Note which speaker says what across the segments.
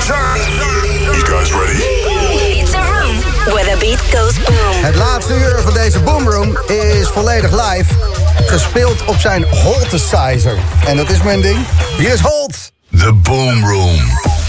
Speaker 1: You guys ready?
Speaker 2: It's a room where the beat goes boom.
Speaker 3: Het laatste uur van deze Boomroom is volledig live. Gespeeld op zijn Holtesizer. En dat is mijn ding. Hier is Holt.
Speaker 1: The Boom Room.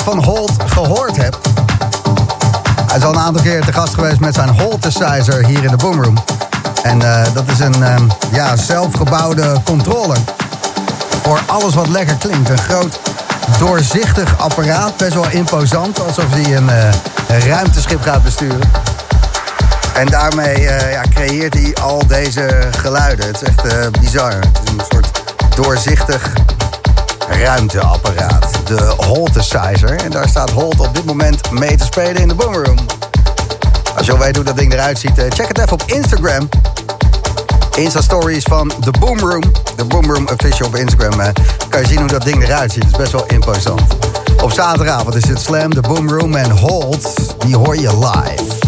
Speaker 3: Van Holt gehoord hebt... Hij is al een aantal keer te gast geweest met zijn Holtesizer hier in de Boomroom. En uh, dat is een uh, ja, zelfgebouwde controller. Voor alles wat lekker klinkt. Een groot doorzichtig apparaat. Best wel imposant. Alsof hij een, een ruimteschip gaat besturen. En daarmee ja, creëert hij al deze geluiden. Het is echt bizar. Het is een soort doorzichtig ruimteapparaat. De Holtesizer. En daar staat Holt op dit moment mee te spelen in de Boomroom. Als je wil weten hoe dat ding eruit ziet, check het even op Instagram. Insta-stories van The Boomroom. De Boomroom official op Instagram. Eh, kan je zien hoe dat ding eruit ziet. Het is best wel imposant. Op zaterdagavond is het Slam, The Boomroom en Holt. Die hoor je live.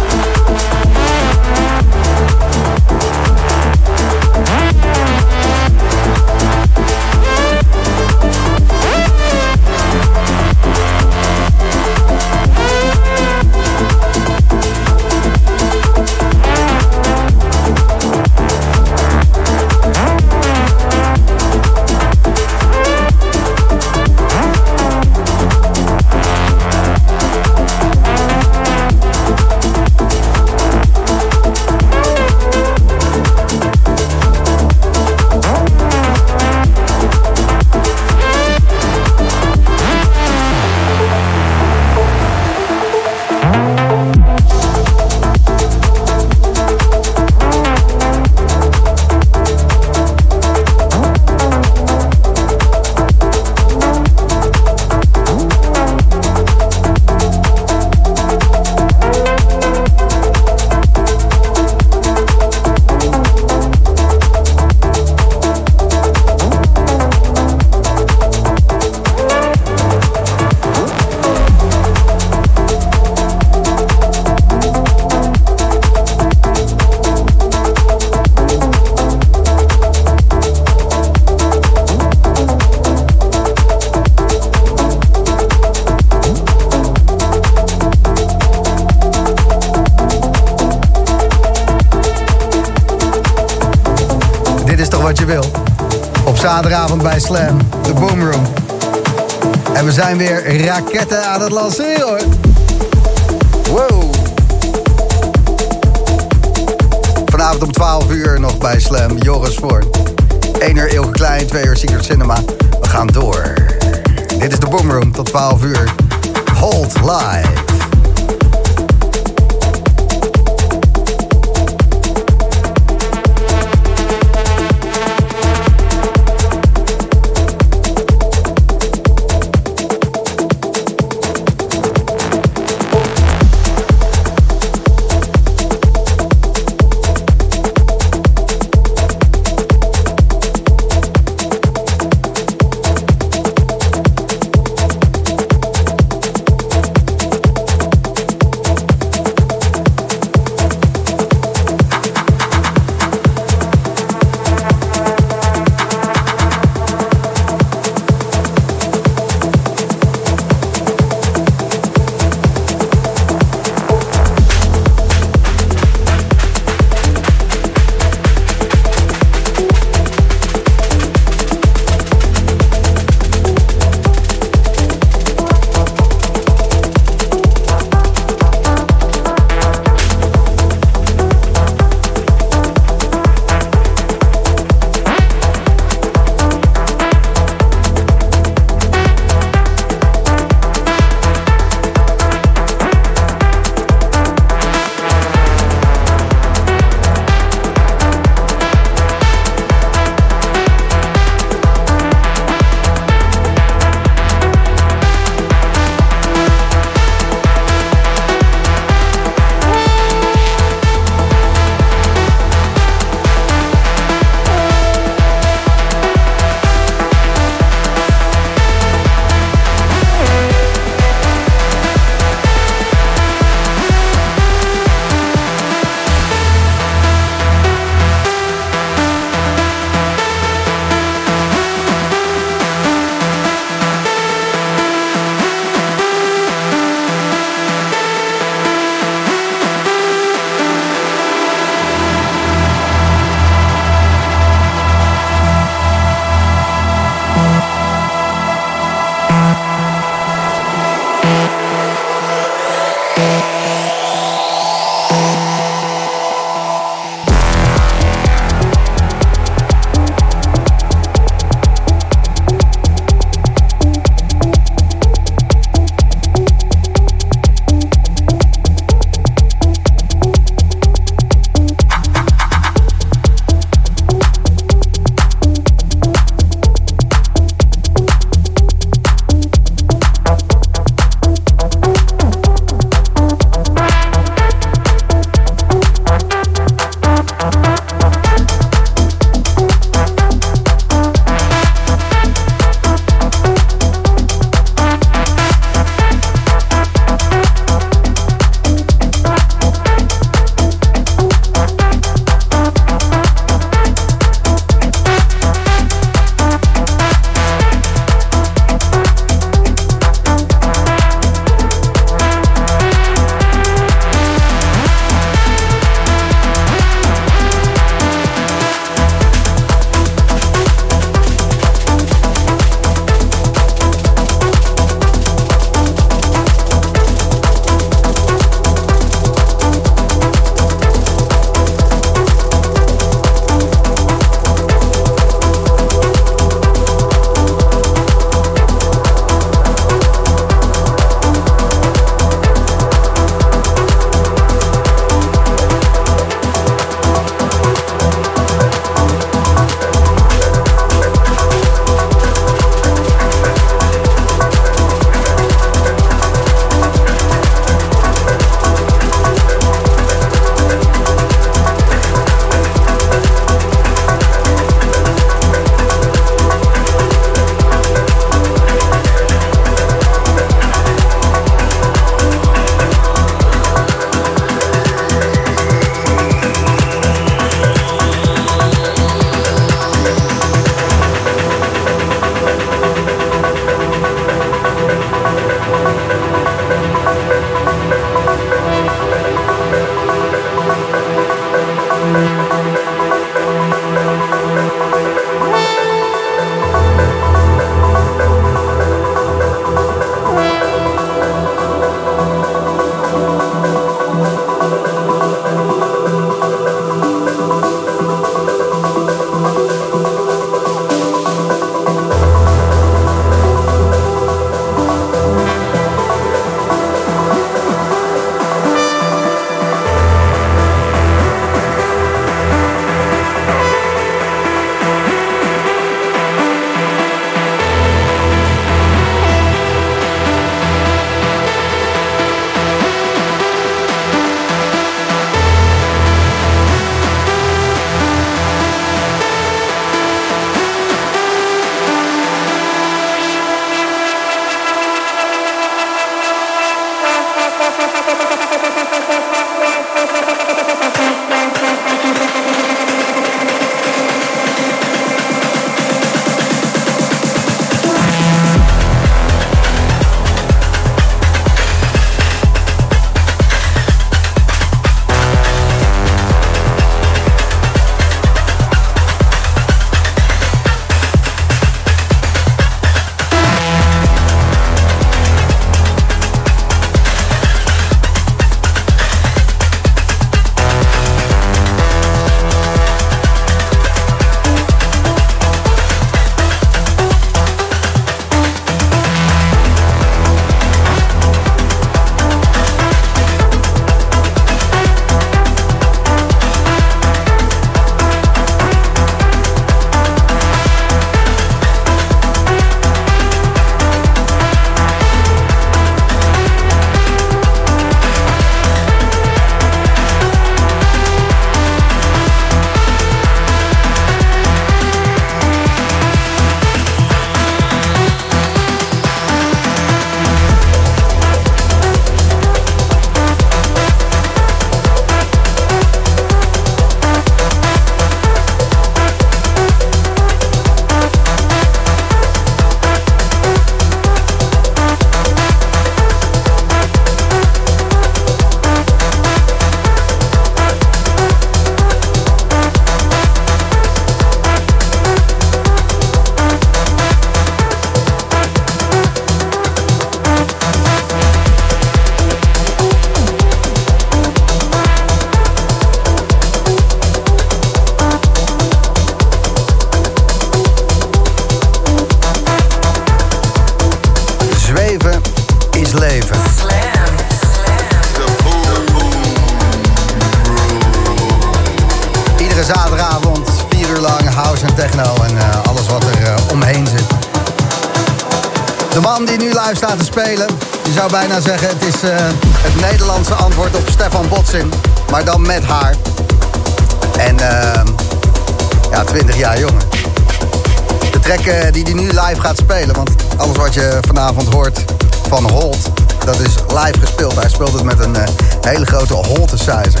Speaker 3: Alles wat je vanavond hoort van Holt, dat is live gespeeld. Hij speelt het met een hele grote Holtesizer.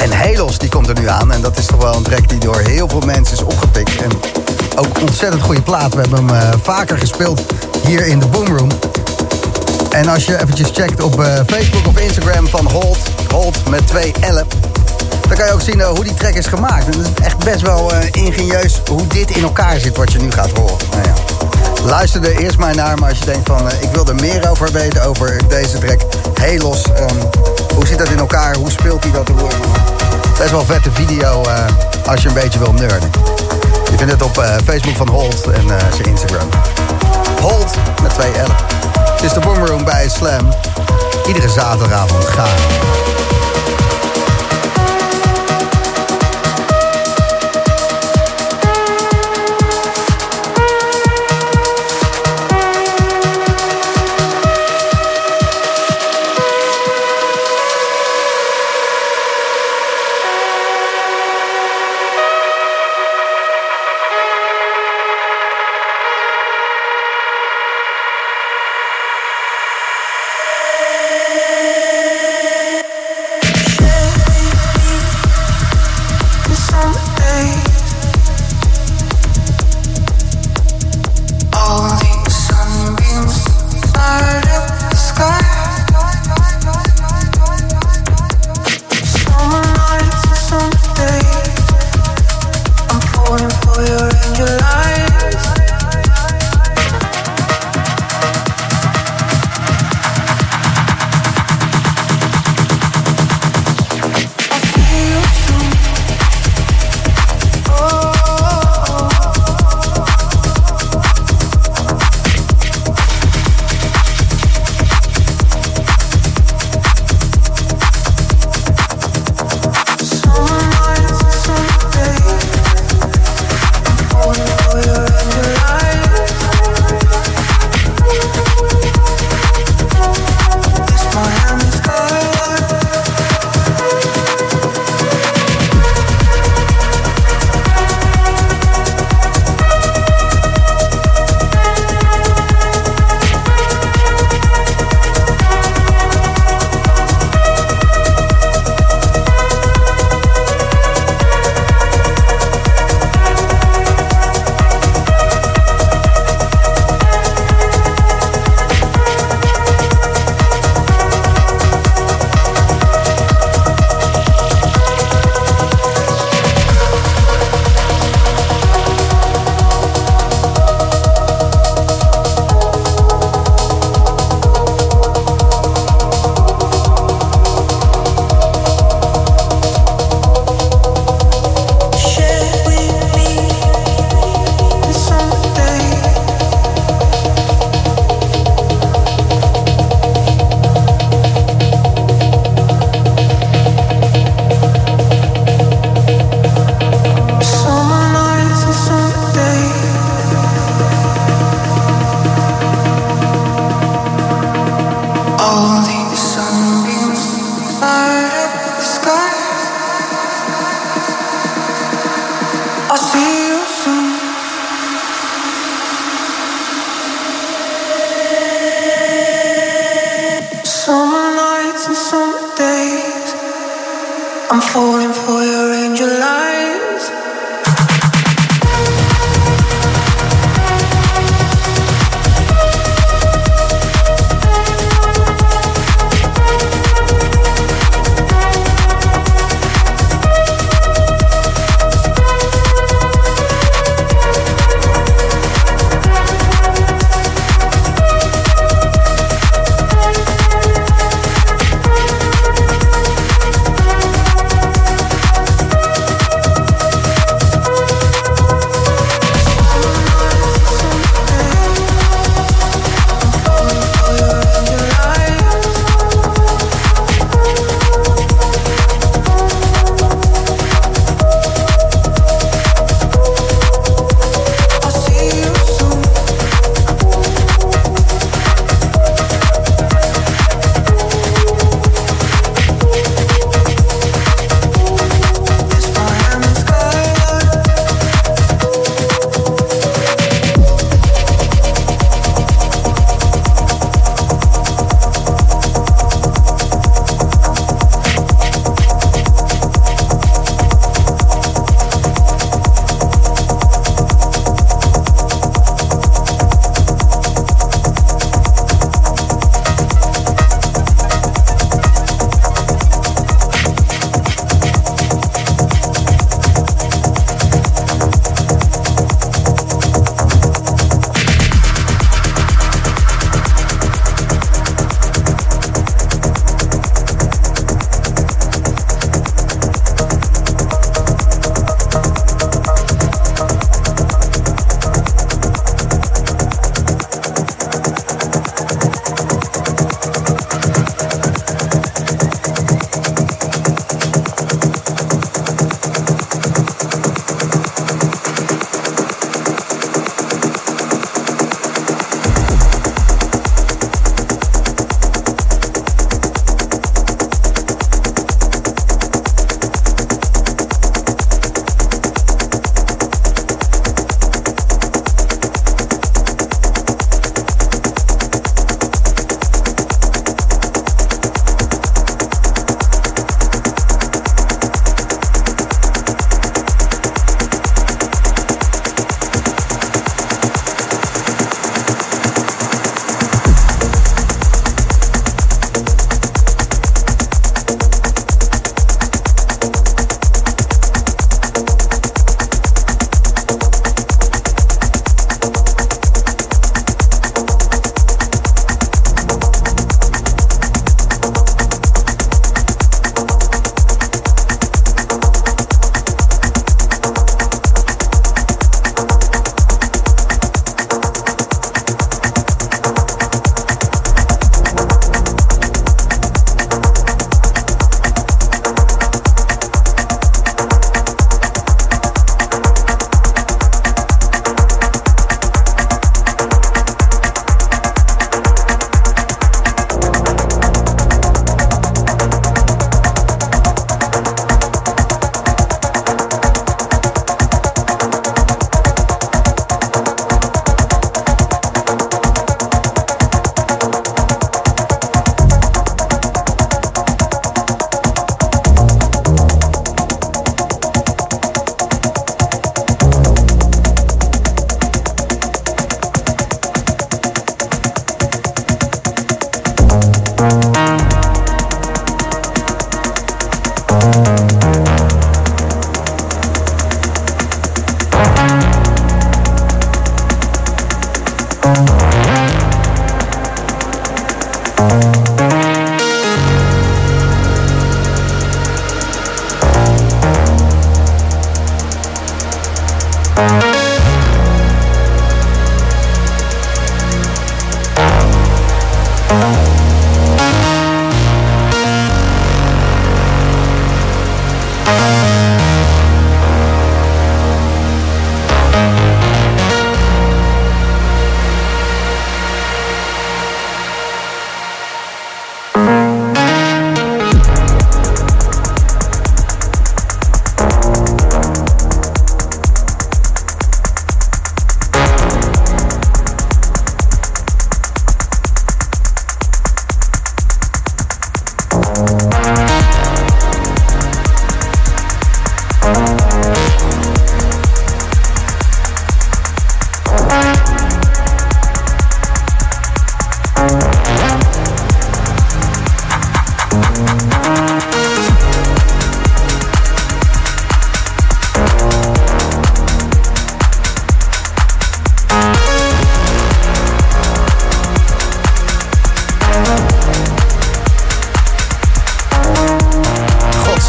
Speaker 3: En Helos die komt er nu aan. En dat is toch wel een track die door heel veel mensen is opgepikt. En ook ontzettend goede plaat. We hebben hem uh, vaker gespeeld hier in de Boomroom. En als je eventjes checkt op uh, Facebook of Instagram van Holt, Holt met twee L'en... dan kan je ook zien uh, hoe die track is gemaakt. En het is echt best wel ingenieus hoe dit in elkaar zit wat je nu gaat horen. Nou ja. Luister er eerst maar naar, maar als je denkt van... ik wil er meer over weten, over deze track. Helos, um, hoe zit dat in elkaar? Hoe speelt hij dat? Best wel vette video uh, als je een beetje wil nerden. Je vindt het op uh, Facebook van Holt en zijn Instagram. Holt met twee L. Het is de Boomroom bij Slam. Iedere zaterdagavond gaan.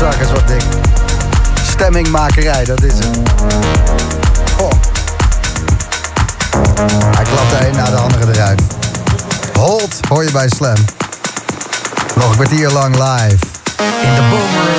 Speaker 3: Is wat dik. Stemmingmakerij, dat is het. Oh. Hij klapt de een na de andere eruit. Hold hoor je bij Slam. Nog een kwartier lang live. In de Boom Room.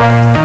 Speaker 3: Bye.